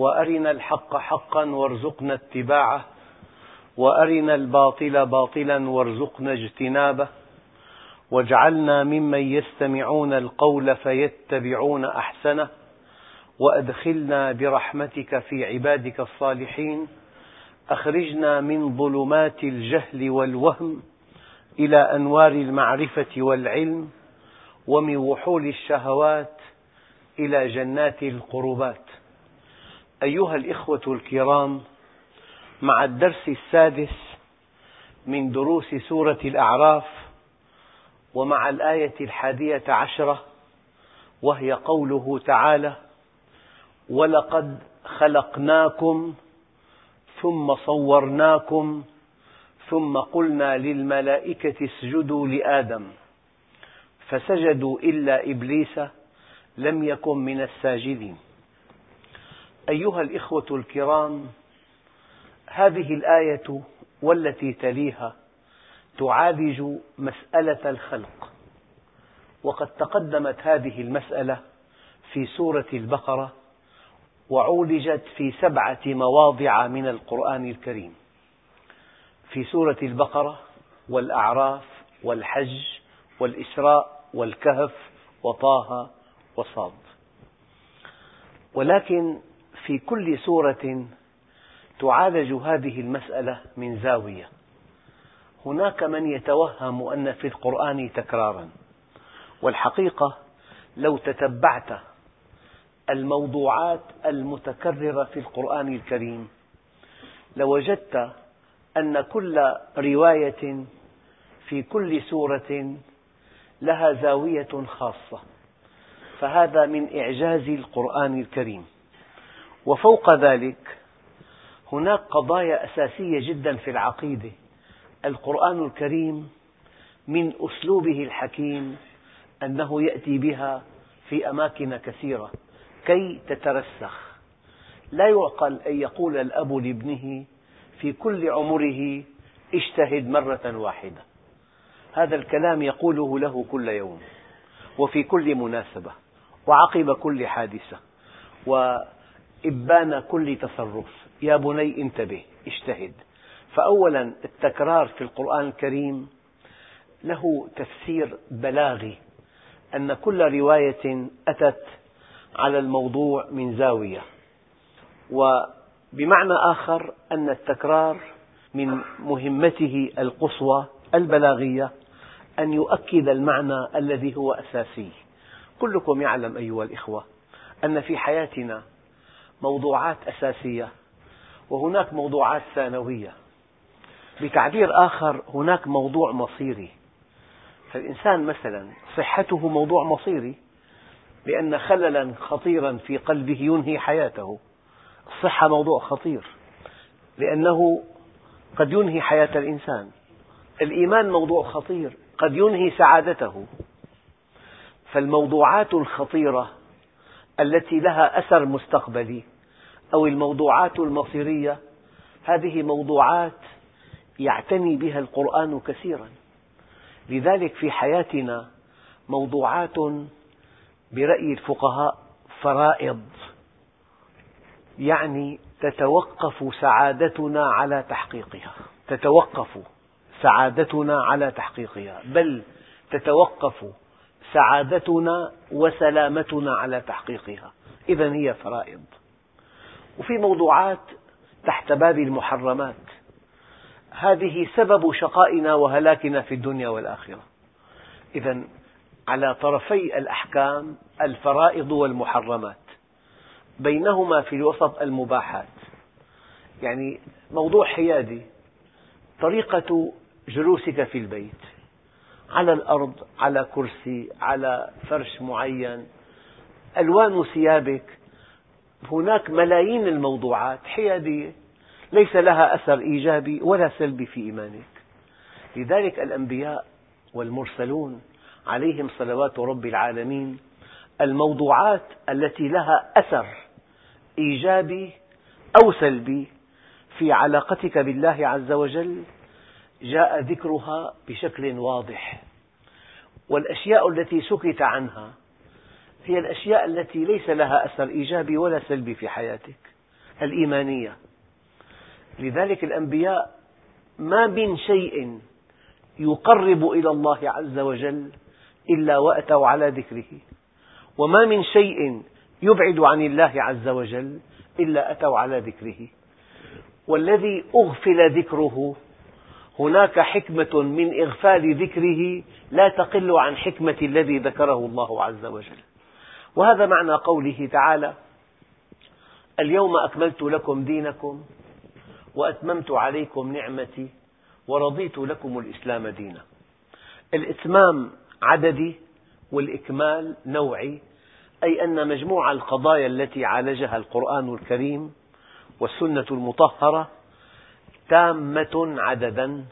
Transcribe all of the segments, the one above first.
وأرنا الحق حقا وارزقنا اتباعه وأرنا الباطل باطلا وارزقنا اجتنابه واجعلنا ممن يستمعون القول فيتبعون أحسنه وأدخلنا برحمتك في عبادك الصالحين أخرجنا من ظلمات الجهل والوهم إلى أنوار المعرفة والعلم ومن وحول الشهوات إلى جنات القربات. أيها الإخوة الكرام مع الدرس السادس من دروس سورة الأعراف ومع الآية الحادية عشرة وهي قوله تعالى ولقد خلقناكم ثم صورناكم ثم قلنا للملائكة اسجدوا لآدم فسجدوا إلا إبليس لم يكن من الساجدين. أيها الإخوة الكرام هذه الآية والتي تليها تعالج مسألة الخلق. وقد تقدمت هذه المسألة في سورة البقرة وعولجت في سبعة مواضع من القرآن الكريم. في سورة البقرة والأعراف والحج والإسراء والكهف وطه وصاد. ولكن في كل سورة تعالج هذه المسألة من زاوية. هناك من يتوهم أن في القرآن تكرارا والحقيقة لو تتبعت الموضوعات المتكررة في القرآن الكريم لوجدت أن كل رواية في كل سورة لها زاوية خاصة فهذا من إعجاز القرآن الكريم. وفوق ذلك هناك قضايا أساسية جدا في العقيدة. القرآن الكريم من أسلوبه الحكيم أنه يأتي بها في أماكن كثيرة كي تترسخ. لا يعقل أن يقول الأب لابنه في كل عمره اجتهد مرة واحدة. هذا الكلام يقوله له كل يوم وفي كل مناسبة وعقب كل حادثة. وإبان كل تصرف. يا بني انتبه اجتهد. فأولا التكرار في القرآن الكريم له تفسير بلاغي أن كل رواية أتت على الموضوع من زاوية. وبمعنى آخر أن التكرار من مهمته القصوى البلاغية أن يؤكد المعنى الذي هو أساسي. كلكم يعلم أيها الإخوة أن في حياتنا موضوعات أساسية وهناك موضوعات ثانوية. بتعبير آخر هناك موضوع مصيري. فالإنسان مثلا صحته موضوع مصيري لأن خللا خطيرا في قلبه ينهي حياته. الصحة موضوع خطير لأنه قد ينهي حياة الإنسان. الإيمان موضوع خطير قد ينهي سعادته. فالموضوعات الخطيرة التي لها أثر مستقبلي أو الموضوعات المصيرية. هذه موضوعات يعتني بها القرآن كثيرا. لذلك في حياتنا موضوعات برأي الفقهاء فرائض. يعني تتوقف سعادتنا على تحقيقها. تتوقف سعادتنا على تحقيقها. بل تتوقف سعادتنا وسلامتنا على تحقيقها. إذا هي فرائض. وفي موضوعات تحت باب المحرمات. هذه سبب شقائنا وهلاكنا في الدنيا والآخرة. إذا على طرفي الأحكام الفرائض والمحرمات. بينهما في الوسط المباحات. يعني موضوع حيادي طريقة جلوسك في البيت على الأرض على كرسي على فرش معين ألوان ثيابك هناك ملايين الموضوعات حيادية. ليس لها أثر إيجابي ولا سلبي في إيمانك. لذلك الأنبياء والمرسلون عليهم صلوات رب العالمين الموضوعات التي لها أثر إيجابي أو سلبي في علاقتك بالله عز وجل جاء ذكرها بشكل واضح. والأشياء التي سكت عنها هي الأشياء التي ليس لها أثر إيجابي ولا سلبي في حياتك الإيمانية. لذلك الأنبياء ما من شيء يقرب إلى الله عز وجل إلا وأتوا على ذكره وما من شيء يبعد عن الله عز وجل إلا أتوا على ذكره. والذي أغفل ذكره هناك حكمة من إغفال ذكره لا تقل عن حكمة الذي ذكره الله عز وجل. وهذا معنى قوله تعالى اليوم أكملت لكم دينكم وأتممت عليكم نعمتي ورضيت لكم الإسلام دينا. الإتمام عددي والإكمال نوعي أي أن مجموع القضايا التي عالجها القرآن الكريم والسنة المطهرة تامة عددا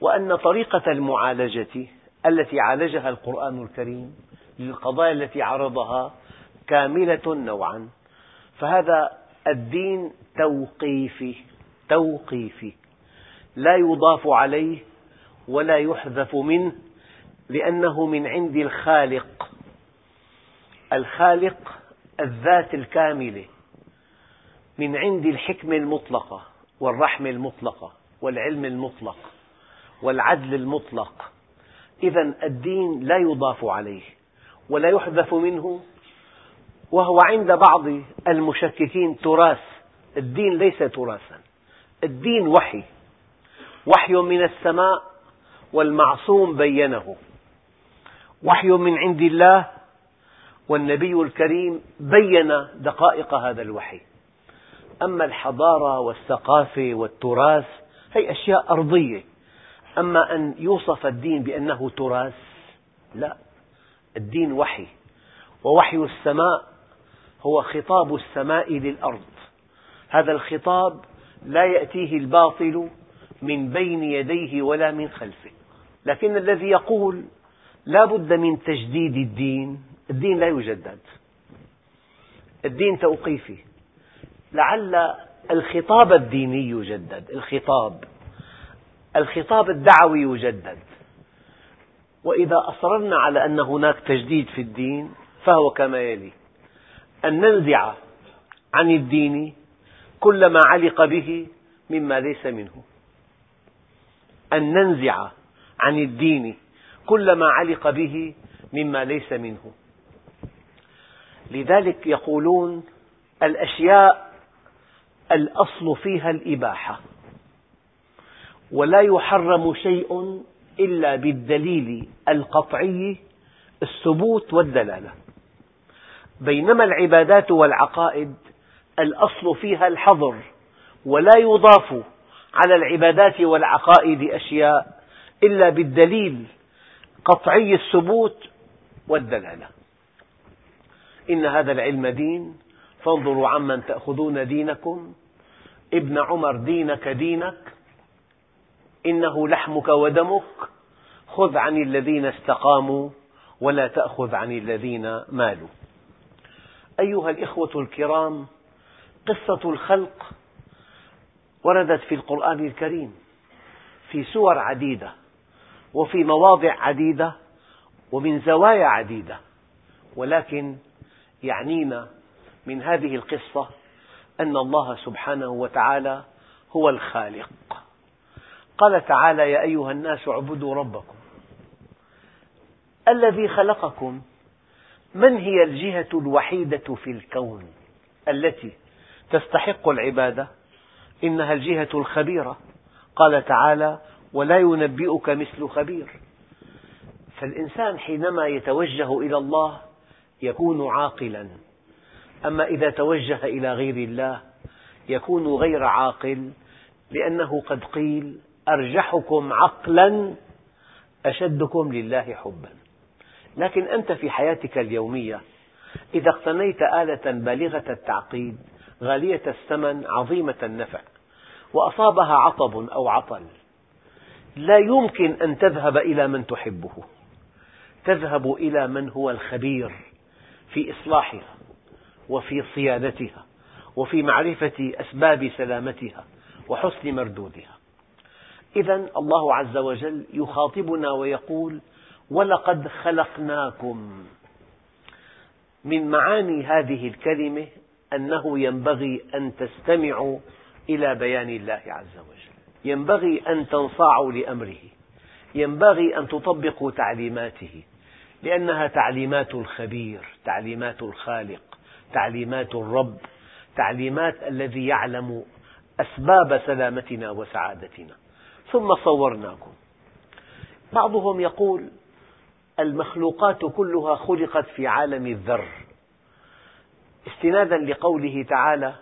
وأن طريقة المعالجة التي عالجها القرآن الكريم للقضايا التي عرضها كاملة نوعا. فهذا الدين توقيفي توقيفي. لا يضاف عليه ولا يحذف منه لأنه من عند الخالق. الخالق الذات الكاملة. من عند الحكمة المطلقة والرحمة المطلقة والعلم المطلق والعدل المطلق. إذا الدين لا يضاف عليه. ولا يحذف منه وهو عند بعض المشككين تراث. الدين ليس تراثا الدين وحي. وحي من السماء والمعصوم بينه. وحي من عند الله والنبي الكريم بين دقائق هذا الوحي. أما الحضارة والثقافة والتراث هي أشياء أرضية. أما أن يوصف الدين بأنه تراث لا. الدين وحي ووحي السماء هو خطاب السماء للأرض. هذا الخطاب لا يأتيه الباطل من بين يديه ولا من خلفه. لكن الذي يقول لا بد من تجديد الدين الدين لا يجدد. الدين توقيفي. لعل الخطاب الديني يجدد. الخطاب الخطاب الدعوي يجدد. وإذا أصررنا على أن هناك تجديد في الدين فهو كما يلي. أن ننزع عن الدين كل ما علق به مما ليس منه. أن ننزع عن الدين كل ما علق به مما ليس منه. لذلك يقولون الأشياء الأصل فيها الإباحة. ولا يحرم شيء إلا بالدليل القطعي الثبوت والدلالة. بينما العبادات والعقائد الأصل فيها الحظر ولا يضاف على العبادات والعقائد أشياء إلا بالدليل قطعي الثبوت والدلالة. إن هذا العلم دين فانظروا عمن تأخذون دينكم. ابن عمر دينك دينك إنه لحمك ودمك. خذ عن الذين استقاموا ولا تأخذ عن الذين مالوا. أيها الإخوة الكرام قصة الخلق وردت في القرآن الكريم في سور عديدة وفي مواضع عديدة ومن زوايا عديدة ولكن يعنينا من هذه القصة أن الله سبحانه وتعالى هو الخالق. قال تعالى يا أيها الناس اعبدوا ربكم الذي خلقكم. من هي الجهة الوحيدة في الكون التي تستحق العبادة؟ إنها الجهة الخبيرة. قال تعالى ولا ينبئك مثل خبير. فالإنسان حينما يتوجه إلى الله يكون عاقلا. أما إذا توجه إلى غير الله يكون غير عاقل لأنه قد قيل أرجحكم عقلا أشدكم لله حبا. لكن أنت في حياتك اليومية إذا اقتنيت آلة بالغة التعقيد غالية الثمن عظيمة النفع وأصابها عطب أو عطل لا يمكن أن تذهب إلى من تحبه. تذهب إلى من هو الخبير في إصلاحها وفي صيانتها وفي معرفة أسباب سلامتها وحسن مردودها. إذا الله عز وجل يخاطبنا ويقول ولقد خلقناكم من معاني هذه الكلمة أنه ينبغي أن تستمعوا إلى بيان الله عز وجل. ينبغي أن تنصاعوا لأمره. ينبغي أن تطبقوا تعليماته لأنها تعليمات الخبير تعليمات الخالق تعليمات الرب تعليمات الذي يعلم أسباب سلامتنا وسعادتنا. ثم صورناكم. بعضهم يقول المخلوقات كلها خلقت في عالم الذر. استنادا لقوله تعالى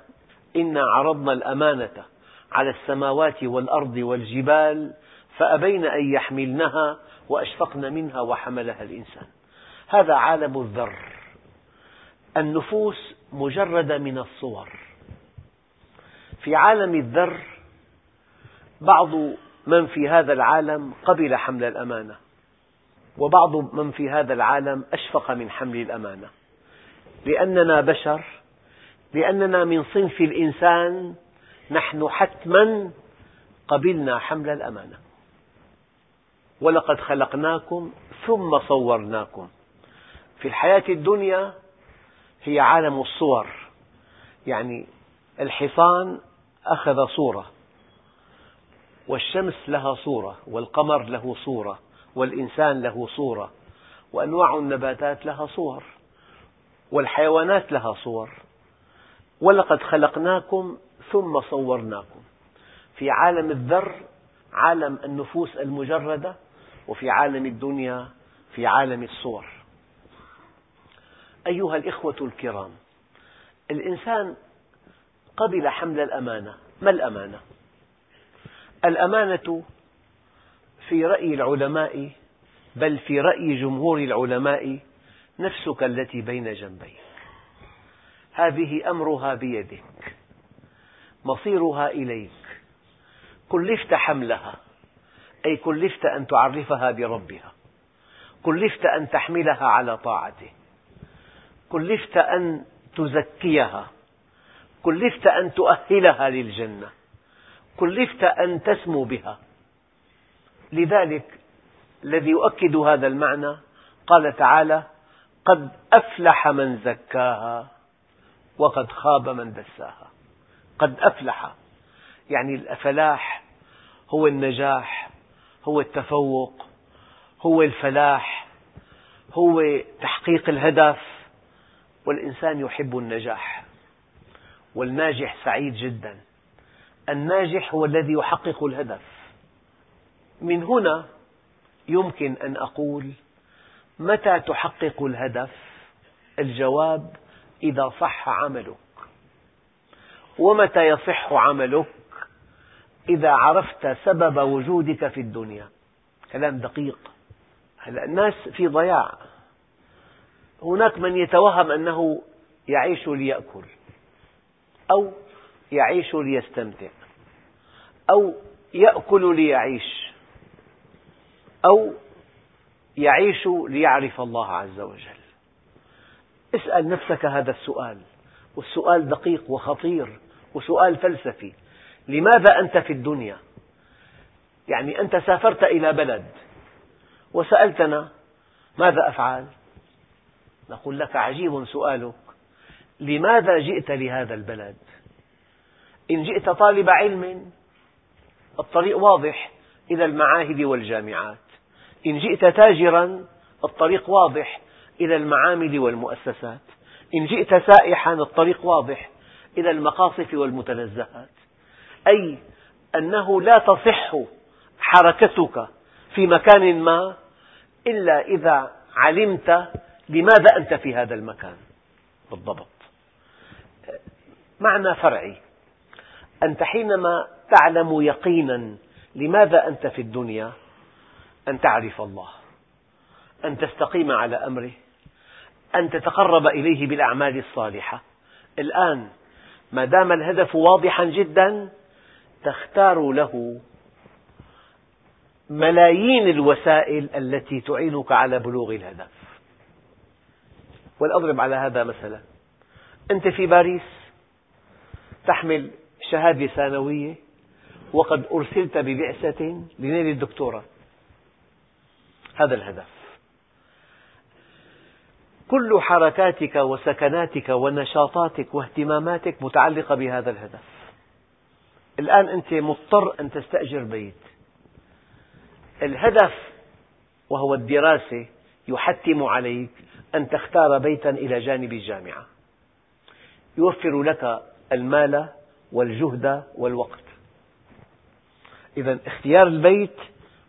إنا عرضنا الأمانة على السماوات والأرض والجبال فأبين أن يحملنها وأشفقن منها وحملها الإنسان. هذا عالم الذر. النفوس مجردة من الصور. في عالم الذر بعض من في هذا العالم قبل حمل الأمانة. وبعض من في هذا العالم أشفق من حمل الأمانة. لأننا بشر لأننا من صنف الإنسان نحن حتما قبلنا حمل الأمانة. ولقد خلقناكم ثم صورناكم. في الحياة الدنيا هي عالم الصور. يعني الحصان أخذ صورة. والشمس لها صورة والقمر له صورة والإنسان له صورة وأنواع النباتات لها صور والحيوانات لها صور. ولقد خلقناكم ثم صورناكم. في عالم الذر عالم النفوس المجردة وفي عالم الدنيا في عالم الصور. أيها الإخوة الكرام الإنسان قبل حمل الأمانة ما الأمانة؟ الأمانة في رأي العلماء بل في رأي جمهور العلماء نفسك التي بين جنبيك هذه أمرها بيدك مصيرها إليك. كلفت حملها أي كلفت أن تعرفها بربها. كلفت أن تحملها على طاعته. كلفت أن تزكيها. كلفت أن تؤهلها للجنة. كلفت أن تسمو بها. لذلك الذي يؤكد هذا المعنى قال تعالى قد أفلح من زكاها وقد خاب من دساها. قد أفلح. يعني الفلاح هو النجاح هو التفوق هو الفلاح هو تحقيق الهدف والإنسان يحب النجاح. والناجح سعيد جدا. الناجح هو الذي يحقق الهدف. من هنا يمكن أن أقول متى تحقق الهدف؟ الجواب إذا صح عملك. ومتى يصح عملك؟ إذا عرفت سبب وجودك في الدنيا. كلام دقيق. هلا الناس في ضياع. هناك من يتوهم أنه يعيش ليأكل أو يعيش ليستمتع. أو يأكل ليعيش أو يعيش ليعرف الله عز وجل اسأل نفسك هذا السؤال والسؤال دقيق وخطير وسؤال فلسفي لماذا أنت في الدنيا؟ يعني أنت سافرت إلى بلد وسألتنا ماذا أفعل؟ نقول لك عجيب سؤالك لماذا جئت لهذا البلد؟ إن جئت طالب علم الطريق واضح. إلى المعاهد والجامعات. إن جئت تاجرا الطريق واضح. إلى المعامل والمؤسسات. إن جئت سائحا الطريق واضح. إلى المقاصف والمتنزهات أي أنه لا تصح حركتك في مكان ما إلا إذا علمت لماذا أنت في هذا المكان. بالضبط. معنى فرعي. أنت حينما تعلم يقينا لماذا أنت في الدنيا؟ أن تعرف الله أن تستقيم على أمره أن تتقرب إليه بالأعمال الصالحة. الآن ما دام الهدف واضحا جدا تختار له ملايين الوسائل التي تعينك على بلوغ الهدف. ولأضرب على هذا مثلا. أنت في باريس تحمل شهادة ثانوية وقد أرسلت ببعثة لنيل الدكتوراه هذا الهدف. كل حركاتك وسكناتك ونشاطاتك واهتماماتك متعلقة بهذا الهدف. الآن أنت مضطر أن تستأجر بيت. الهدف وهو الدراسة يحتم عليك أن تختار بيتا إلى جانب الجامعة. يوفر لك المال والجهد والوقت. إذا اختيار البيت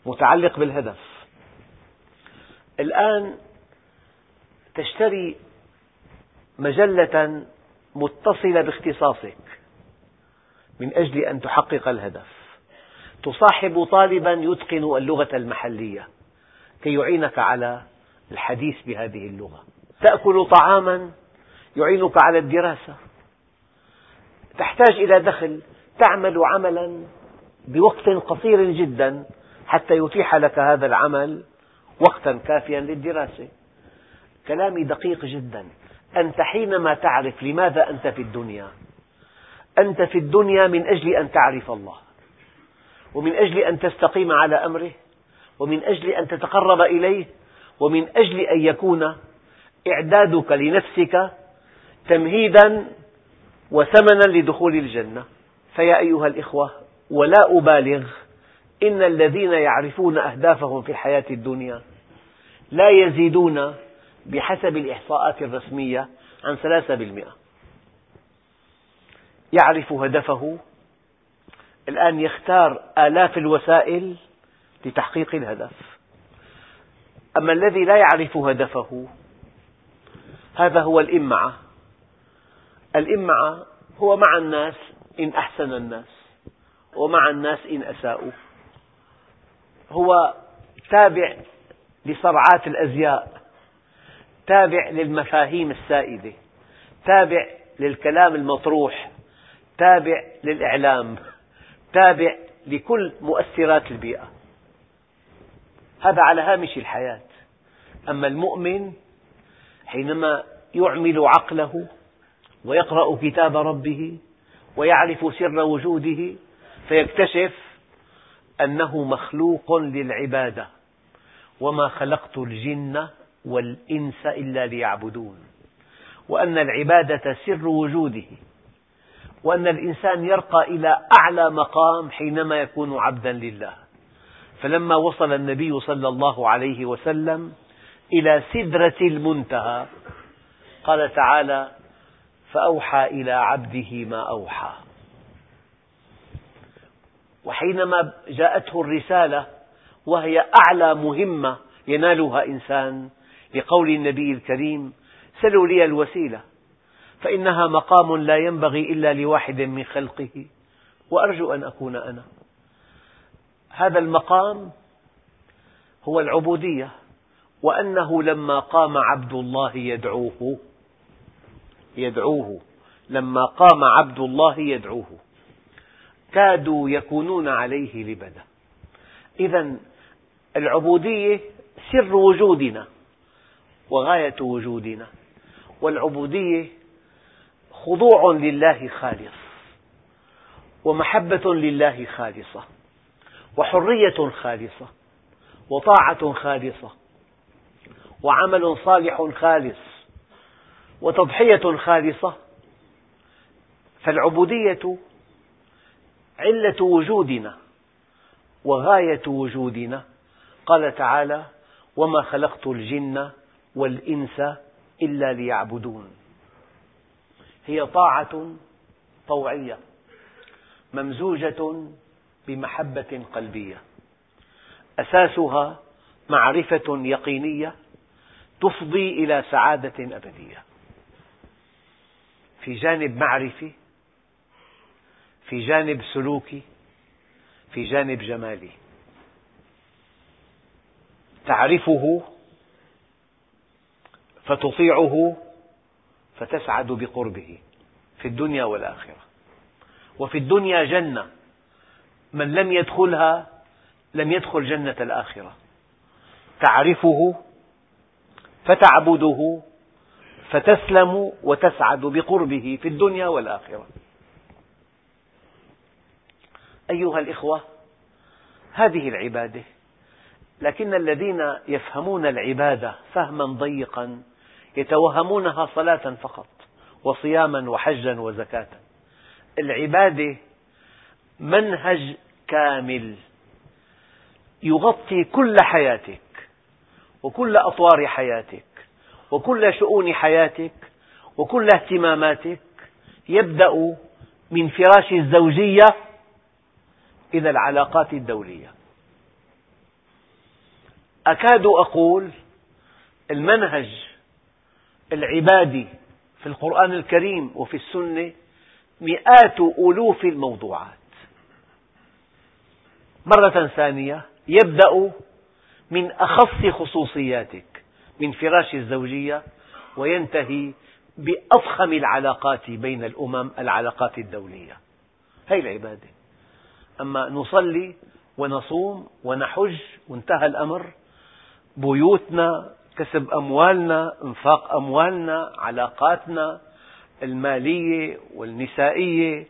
متعلق بالهدف. الآن تشتري مجلة متصلة باختصاصك من أجل أن تحقق الهدف. تصاحب طالبا يتقن اللغة المحلية كي يعينك على الحديث بهذه اللغة. تأكل طعاما يعينك على الدراسة. تحتاج إلى دخل تعمل عملا بوقت قصير جدا حتى يتيح لك هذا العمل وقتا كافيا للدراسة. كلامي دقيق جدا. أنت حينما تعرف لماذا أنت في الدنيا أنت في الدنيا من أجل أن تعرف الله ومن أجل أن تستقيم على أمره ومن أجل أن تتقرب إليه ومن أجل أن يكون إعدادك لنفسك تمهيدا وثمنا لدخول الجنة. فيا أيها الإخوة ولا أبالغ إن الذين يعرفون أهدافهم في الحياة الدنيا لا يزيدون بحسب الإحصاءات الرسمية عن ثلاثة بالمئة. يعرف هدفه الآن يختار آلاف الوسائل لتحقيق الهدف. أما الذي لا يعرف هدفه هذا هو الإمعة. الإمعة هو مع الناس إن أحسن الناس. ومع الناس إن أساءوا. هو تابع لصرعات الأزياء تابع للمفاهيم السائدة تابع للكلام المطروح تابع للإعلام تابع لكل مؤثرات البيئة. هذا على هامش الحياة. أما المؤمن حينما يعمل عقله ويقرأ كتاب ربه ويعرف سر وجوده فيكتشف أنه مخلوق للعبادة وما خلقت الجن والإنس إلا ليعبدون وأن العبادة سر وجوده وأن الإنسان يرقى إلى أعلى مقام حينما يكون عبدا لله. فلما وصل النبي صلى الله عليه وسلم إلى سدرة المنتهى قال تعالى فأوحى إلى عبده ما أوحى. وحينما جاءته الرسالة وهي أعلى مهمة ينالها إنسان لقول النبي الكريم سلوا لي الوسيلة فإنها مقام لا ينبغي إلا لواحد من خلقه وأرجو أن أكون أنا. هذا المقام هو العبودية وأنه لما قام عبد الله يدعوه يدعوه لما قام عبد الله يدعوه. كادوا يكونون عليه لبدا. إذا العبودية سر وجودنا وغاية وجودنا والعبودية خضوع لله خالص ومحبة لله خالصة وحرية خالصة وطاعة خالصة وعمل صالح خالص وتضحية خالصة. فالعبودية علة وجودنا وغاية وجودنا. قال تعالى وما خلقت الجن والإنس إلا ليعبدون. هي طاعة طوعية ممزوجة بمحبة قلبية. أساسها معرفة يقينية تفضي إلى سعادة أبدية. في جانب معرفي في جانب سلوكي في جانب جمالي. تعرفه فتطيعه فتسعد بقربه في الدنيا والآخرة. وفي الدنيا جنة من لم يدخلها لم يدخل جنة الآخرة. تعرفه فتعبده فتسلم وتسعد بقربه في الدنيا والآخرة. أيها الإخوة هذه العبادة لكن الذين يفهمون العبادة فهما ضيقا يتوهمونها صلاة فقط وصياما وحجا وزكاة. العبادة منهج كامل يغطي كل حياتك وكل أطوار حياتك وكل شؤون حياتك وكل اهتماماتك يبدأ من فراش الزوجية إلى العلاقات الدولية. أكاد أقول المنهج العبادي في القرآن الكريم وفي السنة مئات ألوف الموضوعات. مرة ثانية يبدأ من أخص خصوصياتك من فراش الزوجية وينتهي بأفخم العلاقات بين الأمم العلاقات الدولية. هذه العبادة. أما نصلي ونصوم ونحج وانتهى الأمر. بيوتنا كسب أموالنا إنفاق أموالنا علاقاتنا المالية والنسائية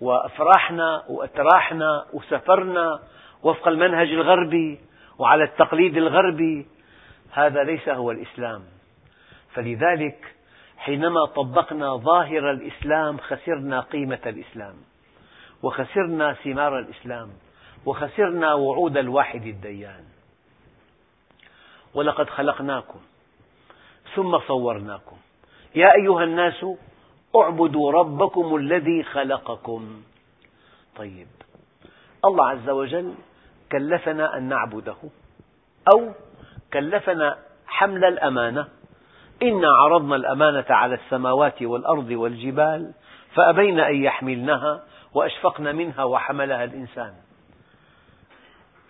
وأفراحنا وأتراحنا وسفرنا وفق المنهج الغربي وعلى التقليد الغربي. هذا ليس هو الإسلام. فلذلك حينما طبقنا ظاهر الإسلام خسرنا قيمة الإسلام. وخسرنا ثمار الإسلام وخسرنا وعود الواحد الديان. ولقد خلقناكم ثم صورناكم. يا أيها الناس اعبدوا ربكم الذي خلقكم. طيب الله عز وجل كلفنا أن نعبده أو كلفنا حمل الأمانة. إنا عرضنا الأمانة على السماوات والأرض والجبال فأبين أن يحملنها. وأشفقن منها وحملها الإنسان.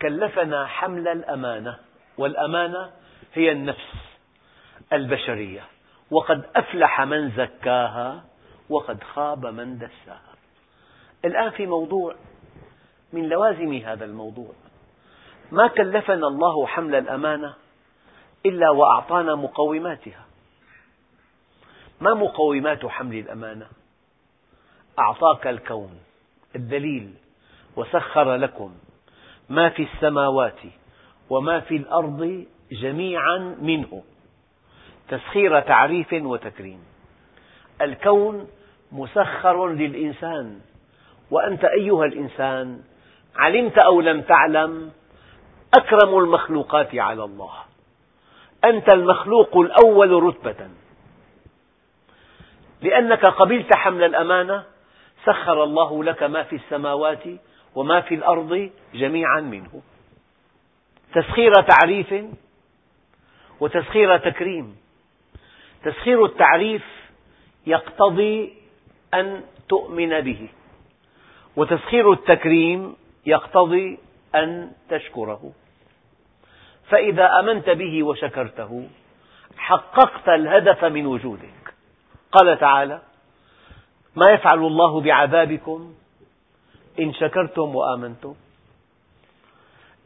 كلفنا حمل الأمانة والأمانة هي النفس البشرية. وقد أفلح من زكاها وقد خاب من دساها. الآن في موضوع من لوازم هذا الموضوع. ما كلفنا الله حمل الأمانة إلا وأعطانا مقوماتها. ما مقومات حمل الأمانة؟ أعطاك الكون. الدليل وسخر لكم ما في السماوات وما في الأرض جميعا منه. تسخير تعريف وتكريم. الكون مسخر للإنسان. وأنت أيها الإنسان علمت أو لم تعلم أكرم المخلوقات على الله. أنت المخلوق الأول رتبة. لأنك قبلت حمل الأمانة سخر الله لك ما في السماوات وما في الأرض جميعا منه. تسخير تعريف وتسخير تكريم. تسخير التعريف يقتضي أن تؤمن به. وتسخير التكريم يقتضي أن تشكره. فإذا آمنت به وشكرته حققت الهدف من وجودك. قال تعالى ما يفعل الله بعذابكم إن شكرتم وآمنتم؟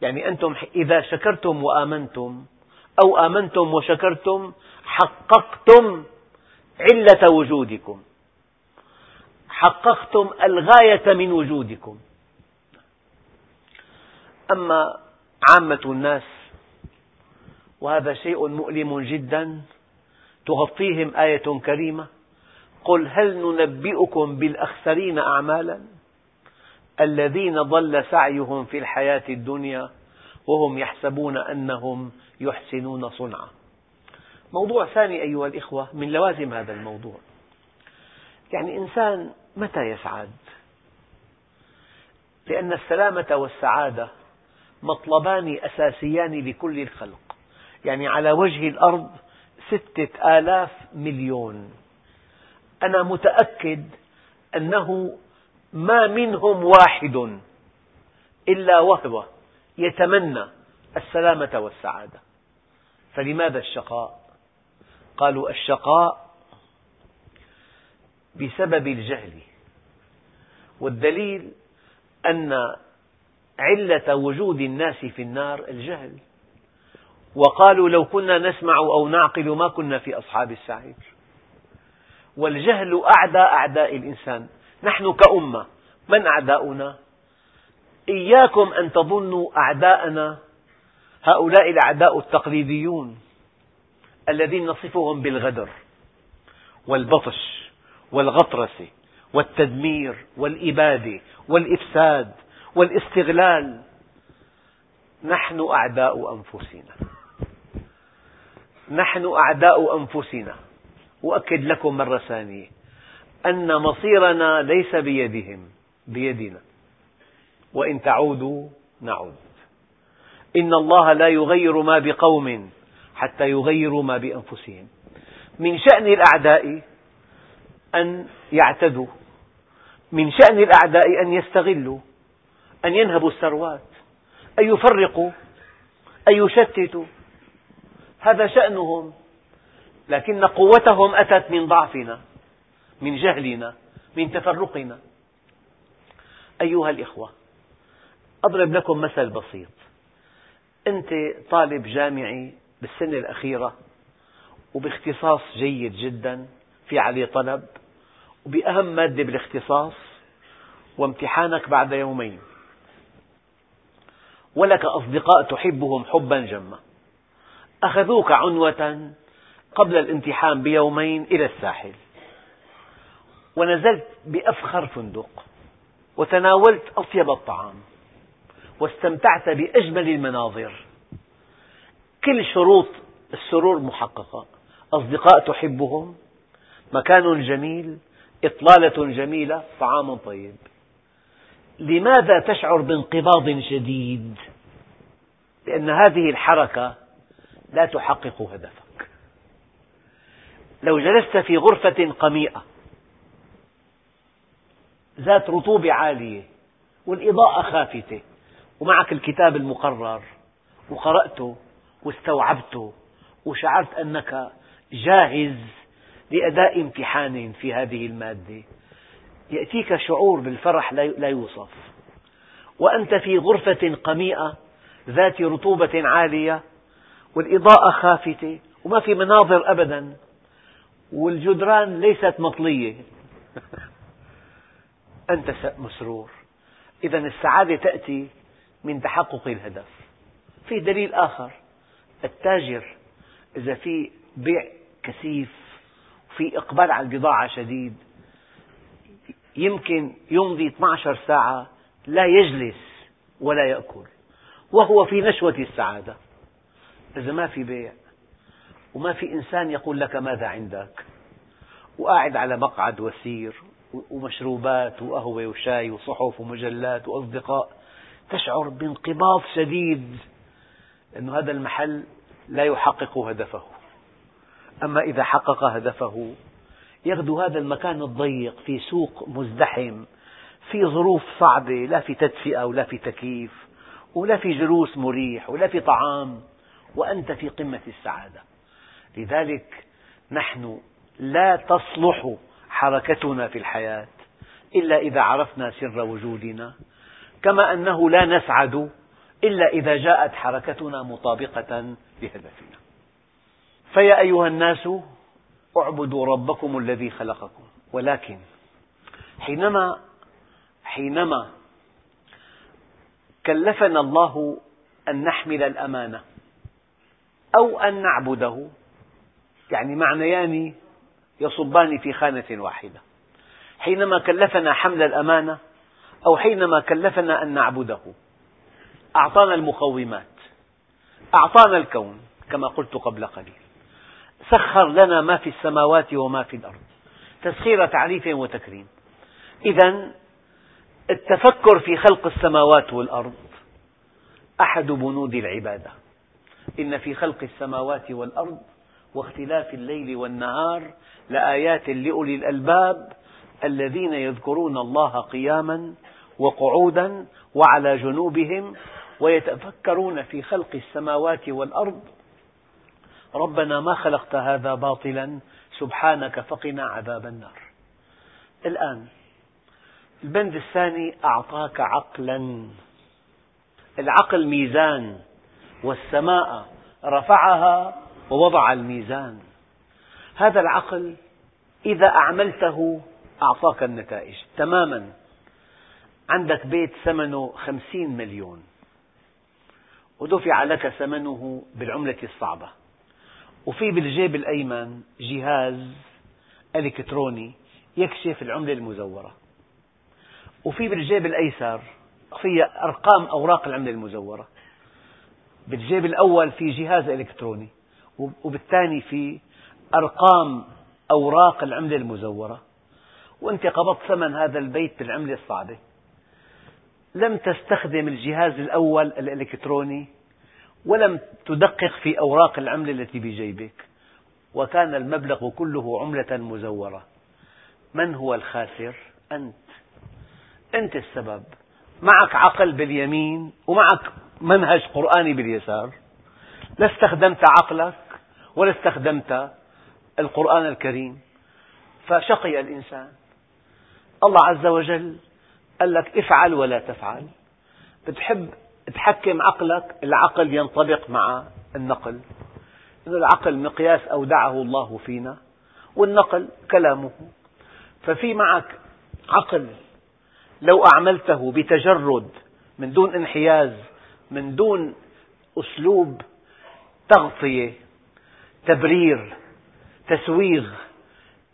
يعني أنتم إذا شكرتم وآمنتم أو آمنتم وشكرتم حققتم علة وجودكم. حققتم الغاية من وجودكم. أما عامة الناس وهذا شيء مؤلم جدا تغطيهم آية كريمة قل هل ننبئكم بالأخسرين أعمالا؟ الذين ضل سعيهم في الحياة الدنيا وهم يحسبون أنهم يحسنون صنعا. موضوع ثاني أيها الإخوة من لوازم هذا الموضوع. يعني إنسان متى يسعد؟ لأن السلامة والسعادة مطلبان أساسيان لكل الخلق. يعني على وجه الأرض ستة آلاف مليون. أنا متأكد أنه ما منهم واحد إلا وهو يتمنى السلامة والسعادة. فلماذا الشقاء؟ قالوا الشقاء بسبب الجهل. والدليل أن علة وجود الناس في النار الجهل. وقالوا لو كنا نسمع أو نعقل ما كنا في أصحاب السعير. والجهل أعدى أعداء الإنسان. نحن كأمة. من أعداؤنا؟ إياكم أن تظنوا أعداءنا هؤلاء الأعداء التقليديون الذين نصفهم بالغدر والبطش والغطرسة والتدمير والإبادة والإفساد والاستغلال. نحن أعداء أنفسنا. نحن أعداء أنفسنا. أؤكد لكم مرة ثانية. أن مصيرنا ليس بيدهم بيدنا. وإن تعودوا نعود. إن الله لا يغير ما بقوم حتى يغيروا ما بأنفسهم. من شأن الأعداء أن يعتدوا. من شأن الأعداء أن يستغلوا أن ينهبوا الثروات أن يفرقوا أن يشتتوا. هذا شأنهم. لكن قوتهم أتت من ضعفنا من جهلنا من تفرقنا. أيها الإخوة أضرب لكم مثل بسيط. أنت طالب جامعي بالسنة الأخيرة وباختصاص جيد جدا في عليه طلب وبأهم مادة بالاختصاص وامتحانك بعد يومين. ولك أصدقاء تحبهم حبا جما. أخذوك عنوة قبل الامتحان بيومين إلى الساحل. ونزلت بأفخر فندق وتناولت أطيب الطعام واستمتعت بأجمل المناظر. كل شروط السرور محققة. أصدقاء تحبهم مكان جميل إطلالة جميلة طعام طيب. لماذا تشعر بانقباض شديد؟ لأن هذه الحركة لا تحقق هدفك. لو جلست في غرفة قميئة. ذات رطوبة عالية والإضاءة خافتة ومعك الكتاب المقرر وقرأته واستوعبته وشعرت أنك جاهز لأداء امتحان في هذه المادة. يأتيك شعور بالفرح لا يوصف. وأنت في غرفة قميئة ذات رطوبة عالية والإضاءة خافتة وما في مناظر أبدا. والجدران ليست مطلية. أنت مسرور. إذا السعادة تأتي من تحقق الهدف. في دليل آخر. التاجر إذا في بيع كثيف وفي إقبال على البضاعة شديد يمكن يمضي 12 ساعة لا يجلس ولا يأكل وهو في نشوة السعادة. إذا ما في بيع وما في إنسان يقول لك ماذا عندك؟ وقاعد على مقعد وسير ومشروبات وقهوة وشاي وصحف ومجلات وأصدقاء تشعر بانقباض شديد لأن هذا المحل لا يحقق هدفه. أما إذا حقق هدفه يغدو هذا المكان الضيق في سوق مزدحم في ظروف صعبة لا في تدفئة ولا في تكييف ولا في جلوس مريح ولا في طعام وأنت في قمة السعادة. لذلك نحن لا تصلح حركتنا في الحياة إلا إذا عرفنا سر وجودنا كما أنه لا نسعد إلا إذا جاءت حركتنا مطابقة لهدفنا. فيا أيها الناس اعبدوا ربكم الذي خلقكم. ولكن حينما حينما كلفنا الله أن نحمل الأمانة أو أن نعبده يعني معنيان يصبان في خانة واحدة. حينما كلفنا حمل الأمانة أو حينما كلفنا أن نعبده أعطانا المقومات أعطانا الكون كما قلت قبل قليل. سخر لنا ما في السماوات وما في الأرض. تسخير تعريف وتكريم. إذا التفكر في خلق السماوات والأرض أحد بنود العبادة. إن في خلق السماوات والأرض واختلاف الليل والنهار لآيات لأولي الألباب الذين يذكرون الله قياما وقعودا وعلى جنوبهم ويتفكرون في خلق السماوات والأرض. ربنا ما خلقت هذا باطلا سبحانك فقنا عذاب النار. الآن البند الثاني أعطاك عقلا. العقل ميزان والسماء رفعها ووضع الميزان. هذا العقل إذا أعملته أعطاك النتائج. تماما. عندك بيت ثمنه خمسين مليون. ودفع لك ثمنه بالعملة الصعبة. وفي بالجيب الأيمن جهاز إلكتروني يكشف العملة المزورة. وفي بالجيب الأيسر فيها أرقام أوراق العملة المزورة. بالجيب الأول في جهاز إلكتروني. وبالثاني في أرقام أوراق العملة المزورة وأنت قبضت ثمن هذا البيت بالعملة الصعبة. لم تستخدم الجهاز الأول الإلكتروني ولم تدقق في أوراق العملة التي بجيبك وكان المبلغ كله عملة مزورة. من هو الخاسر؟ أنت. أنت السبب. معك عقل باليمين ومعك منهج قرآني باليسار. لا استخدمت عقلك. ولا استخدمت القرآن الكريم فشقي الإنسان. الله عز وجل قال لك افعل ولا تفعل. بتحب تحكم عقلك العقل ينطبق مع النقل. العقل مقياس أودعه الله فينا والنقل كلامه. ففي معك عقل لو أعملته بتجرد من دون انحياز من دون أسلوب تغطية تبرير تسويغ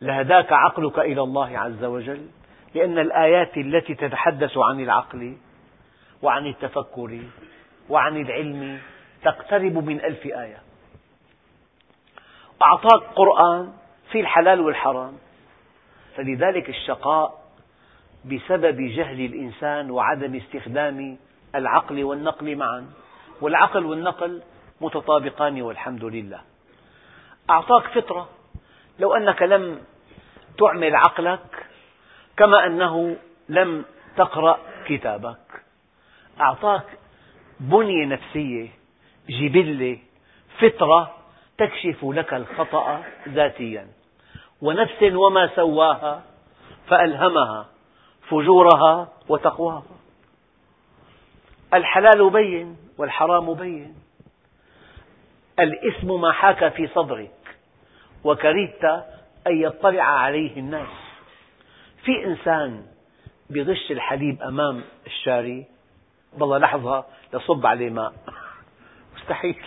لهداك عقلك إلى الله عز وجل لأن الآيات التي تتحدث عن العقل وعن التفكر وعن العلم تقترب من ألف آية. أعطاك قرآن في الحلال والحرام. فلذلك الشقاء بسبب جهل الإنسان وعدم استخدام العقل والنقل معا. والعقل والنقل متطابقان والحمد لله. أعطاك فطرة. لو أنك لم تعمل عقلك كما أنه لم تقرأ كتابك. أعطاك بنية نفسية جبلة فطرة تكشف لك الخطأ ذاتيا. ونفس وما سواها فألهمها فجورها وتقواها. الحلال بين والحرام بين. الإثم ما حاك في صدرك. وكرهت أن يطلع عليه الناس. في إنسان بغش الحليب أمام الشاري والله لحظة لصب عليه ماء. مستحيل.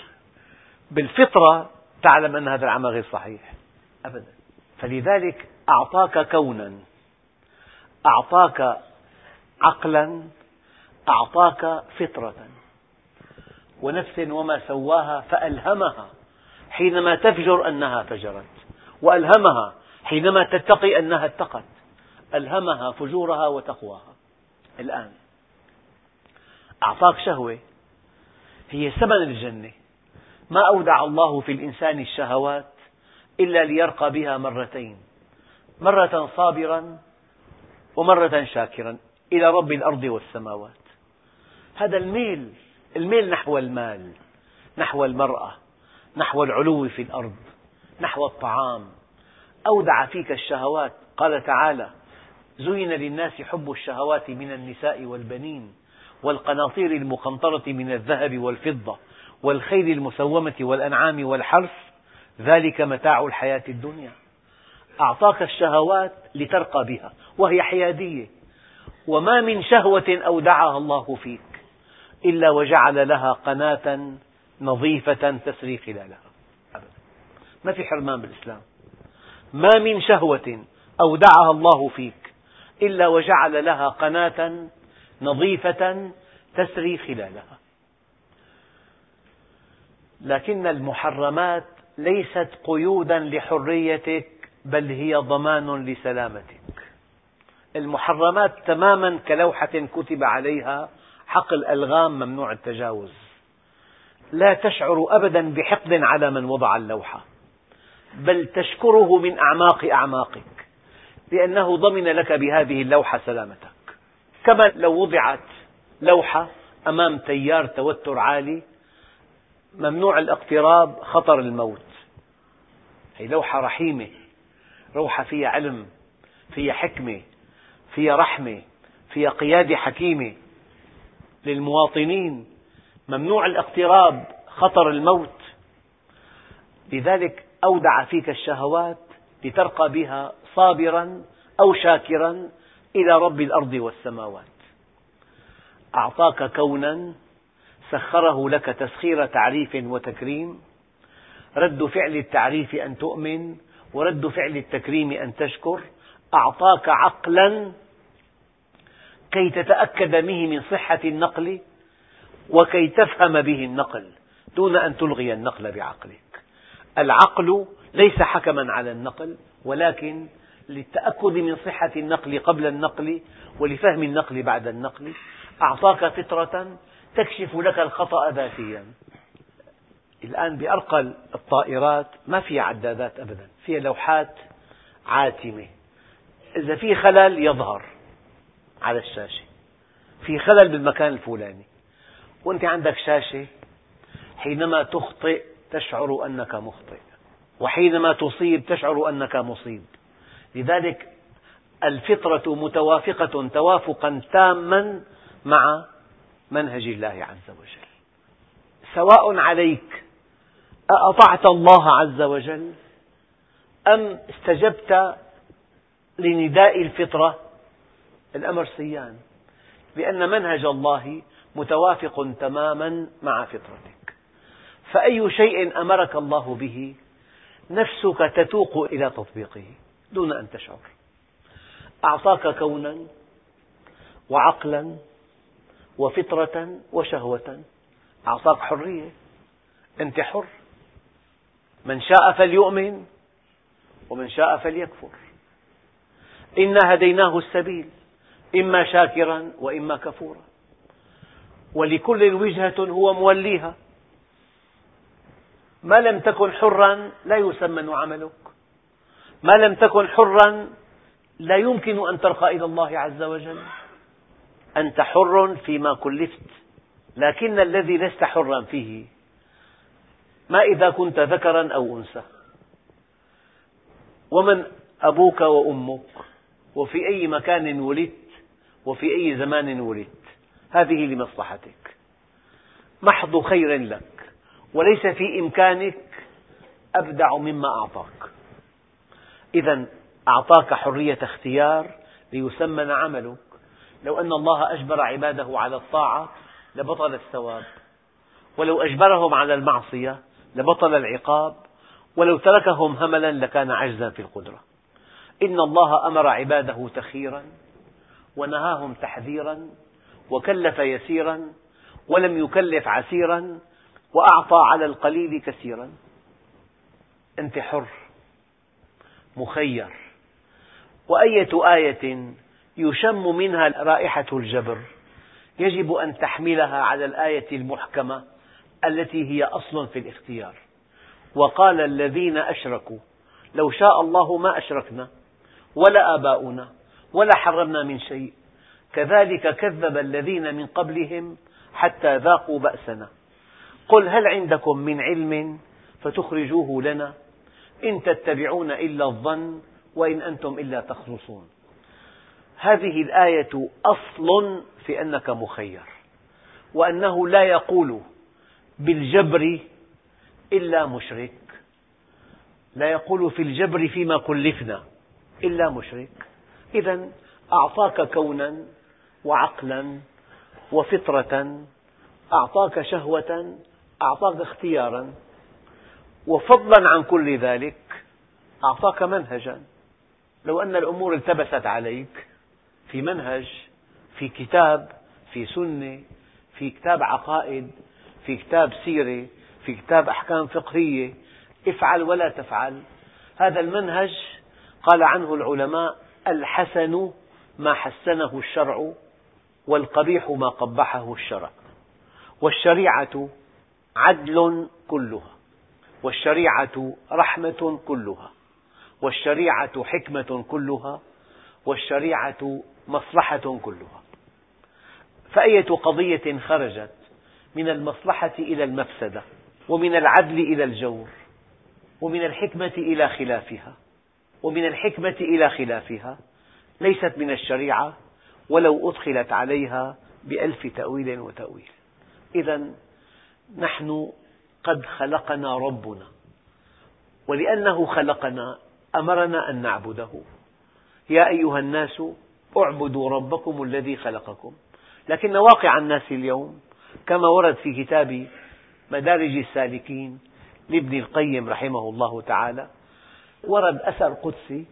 بالفطرة تعلم أن هذا العمل غير صحيح. أبدا. فلذلك أعطاك كونا. أعطاك عقلا. أعطاك فطرة. ونفس وما سواها فألهمها. حينما تفجر أنها فجرت وألهمها حينما تتقي أنها اتقت ألهمها فجورها وتقواها. الآن أعطاك شهوة هي ثمن الجنة. ما أودع الله في الإنسان الشهوات إلا ليرقى بها مرتين مرة صابرا ومرة شاكرا إلى رب الأرض والسماوات. هذا الميل الميل نحو المال نحو المرأة. نحو العلو في الأرض نحو الطعام. أودع فيك الشهوات. قال تعالى زين للناس حب الشهوات من النساء والبنين والقناطير المقنطرة من الذهب والفضة والخيل المسومة والأنعام والحرث. ذلك متاع الحياة الدنيا. أعطاك الشهوات لترقى بها وهي حيادية. وما من شهوة أودعها الله فيك إلا وجعل لها قناة نظيفة تسري خلالها. أبدا. ما في حرمان بالإسلام. ما من شهوة أودعها الله فيك إلا وجعل لها قناة نظيفة تسري خلالها. لكن المحرمات ليست قيودا لحريتك بل هي ضمان لسلامتك. المحرمات تماما كلوحة كتب عليها حقل ألغام ممنوع التجاوز. لا تشعر أبدا بحقد على من وضع اللوحة بل تشكره من أعماق أعماقك لأنه ضمن لك بهذه اللوحة سلامتك. كما لو وضعت لوحة أمام تيار توتر عالي ممنوع الاقتراب خطر الموت. هي لوحة رحيمة لوحة فيها علم فيها حكمة فيها رحمة فيها قيادة حكيمة للمواطنين. ممنوع الاقتراب خطر الموت. لذلك أودع فيك الشهوات لترقى بها صابرا أو شاكرا إلى رب الأرض والسماوات. أعطاك كونا سخره لك تسخير تعريف وتكريم. رد فعل التعريف أن تؤمن ورد فعل التكريم أن تشكر. أعطاك عقلا كي تتأكد به من صحة النقل وكي تفهم به النقل دون أن تلغي النقل بعقلك. العقل ليس حكما على النقل ولكن للتأكد من صحة النقل قبل النقل ولفهم النقل بعد النقل أعطاك فطرة تكشف لك الخطأ ذاتيا. الآن بأرقى الطائرات ما فيها عدادات أبدا فيها لوحات عاتمة. إذا في خلل يظهر على الشاشة. في خلل بالمكان الفلاني. وأنت عندك شاشة حينما تخطئ تشعر أنك مخطئ وحينما تصيب تشعر أنك مصيب. لذلك الفطرة متوافقة توافقا تاما مع منهج الله عز وجل. سواء عليك أأطعت الله عز وجل أم استجبت لنداء الفطرة؟ الأمر سيان لأن منهج الله متوافق تماما مع فطرتك. فأي شيء أمرك الله به نفسك تتوق إلى تطبيقه دون أن تشعر. أعطاك كونا وعقلا وفطرة وشهوة. أعطاك حرية. أنت حر. من شاء فليؤمن ومن شاء فليكفر. إنا هديناه السبيل إما شاكرا وإما كفورا. ولكل وجهة هو موليها. ما لم تكن حرا لا يسمن عملك. ما لم تكن حرا لا يمكن أن ترقى إلى الله عز وجل. أنت حر فيما كلفت لكن الذي لست حرا فيه. ما إذا كنت ذكرا أو أنثى. ومن أبوك وأمك وفي أي مكان ولدت وفي أي زمان ولدت. هذه لمصلحتك. محض خير لك وليس في إمكانك أبدع مما أعطاك. إذا أعطاك حرية اختيار ليسمن عملك. لو أن الله أجبر عباده على الطاعة لبطل الثواب. ولو أجبرهم على المعصية لبطل العقاب. ولو تركهم هملا لكان عجزا في القدرة. إن الله أمر عباده تخيرا ونهاهم تحذيرا. وكلف يسيرا ولم يكلف عسيرا وأعطى على القليل كثيرا. أنت حر مخير. وأية آية يشم منها رائحة الجبر؟ يجب أن تحملها على الآية المحكمة التي هي أصل في الاختيار. وقال الذين أشركوا لو شاء الله ما أشركنا ولا آباؤنا ولا حرمنا من شيء. كذلك كذب الذين من قبلهم حتى ذاقوا بأسنا. قل هل عندكم من علم فتخرجوه لنا؟ إن تتبعون إلا الظن وإن أنتم إلا تخرصون. هذه الآية أصل في أنك مخير وأنه لا يقول بالجبر إلا مشرك. لا يقول في الجبر فيما كلفنا إلا مشرك. إذا أعطاك كونا وعقلا وفطرة أعطاك شهوة أعطاك اختيارا. وفضلا عن كل ذلك أعطاك منهجا. لو أن الأمور التبست عليك في منهج في كتاب في سنة في كتاب عقائد في كتاب سيرة في كتاب أحكام فقهية افعل ولا تفعل. هذا المنهج قال عنه العلماء الحسن ما حسنه الشرع. والقبيح ما قبحه الشرع. والشريعة عدل كلها. والشريعة رحمة كلها. والشريعة حكمة كلها. والشريعة مصلحة كلها. فأية قضية خرجت من المصلحة إلى المفسدة ومن العدل إلى الجور ومن الحكمة إلى خلافها ومن الحكمة إلى خلافها ليست من الشريعة ولو أدخلت عليها بألف تأويل وتأويل. إذا نحن قد خلقنا ربنا ولأنه خلقنا أمرنا أن نعبده. يا أيها الناس اعبدوا ربكم الذي خلقكم. لكن واقع الناس اليوم كما ورد في كتاب مدارج السالكين لابن القيم رحمه الله تعالى ورد أثر قدسي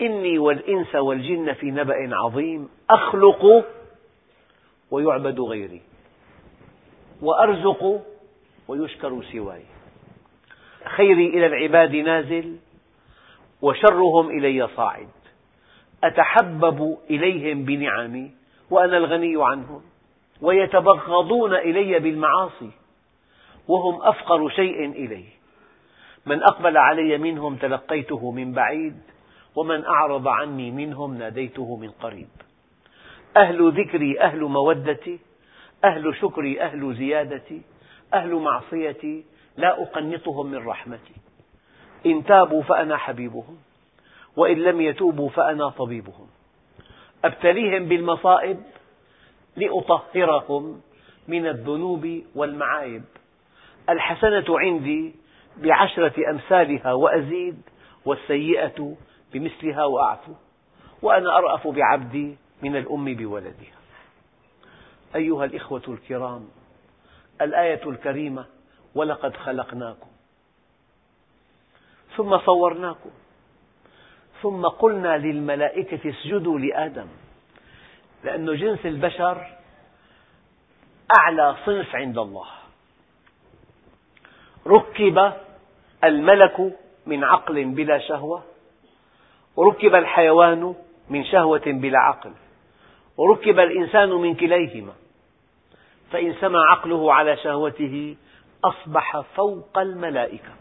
إني والإنس والجن في نبأ عظيم أخلق ويعبد غيري وأرزق ويشكر سواي. خيري إلى العباد نازل وشرهم إلي صاعد. أتحبب إليهم بنعمي وأنا الغني عنهم ويتبغضون إلي بالمعاصي وهم أفقر شيء إلي. من أقبل علي منهم تلقيته من بعيد ومن أعرض عني منهم ناديته من قريب. أهل ذكري أهل مودتي أهل شكري أهل زيادتي أهل معصيتي لا أقنطهم من رحمتي. إن تابوا فأنا حبيبهم وإن لم يتوبوا فأنا طبيبهم. أبتليهم بالمصائب لأطهرهم من الذنوب والمعايب. الحسنة عندي بعشرة أمثالها وأزيد والسيئة بمثلها وأعفو وأنا أرأف بعبدي من الأم بولدها. أيها الإخوة الكرام الآية الكريمة ولقد خلقناكم ثم صورناكم ثم قلنا للملائكة اسجدوا لآدم لأن جنس البشر أعلى صنف عند الله. ركب الملك من عقل بلا شهوة وركب الحيوان من شهوة بلا عقل. وركب الإنسان من كليهما. فإن سمى عقله على شهوته أصبح فوق الملائكة.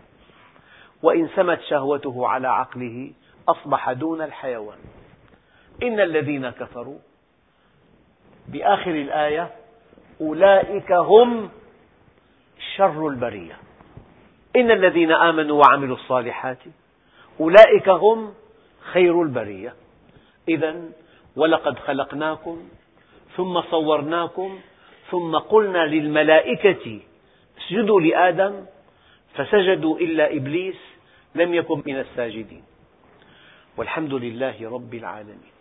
وإن سمت شهوته على عقله أصبح دون الحيوان. إن الذين كفروا بآخر الآية أولئك هم شر البرية. إن الذين آمنوا وعملوا الصالحات أولئك هم خير البرية. إذا ولقد خلقناكم ثم صورناكم ثم قلنا للملائكة اسجدوا لآدم فسجدوا إلا إبليس لم يكن من الساجدين. والحمد لله رب العالمين.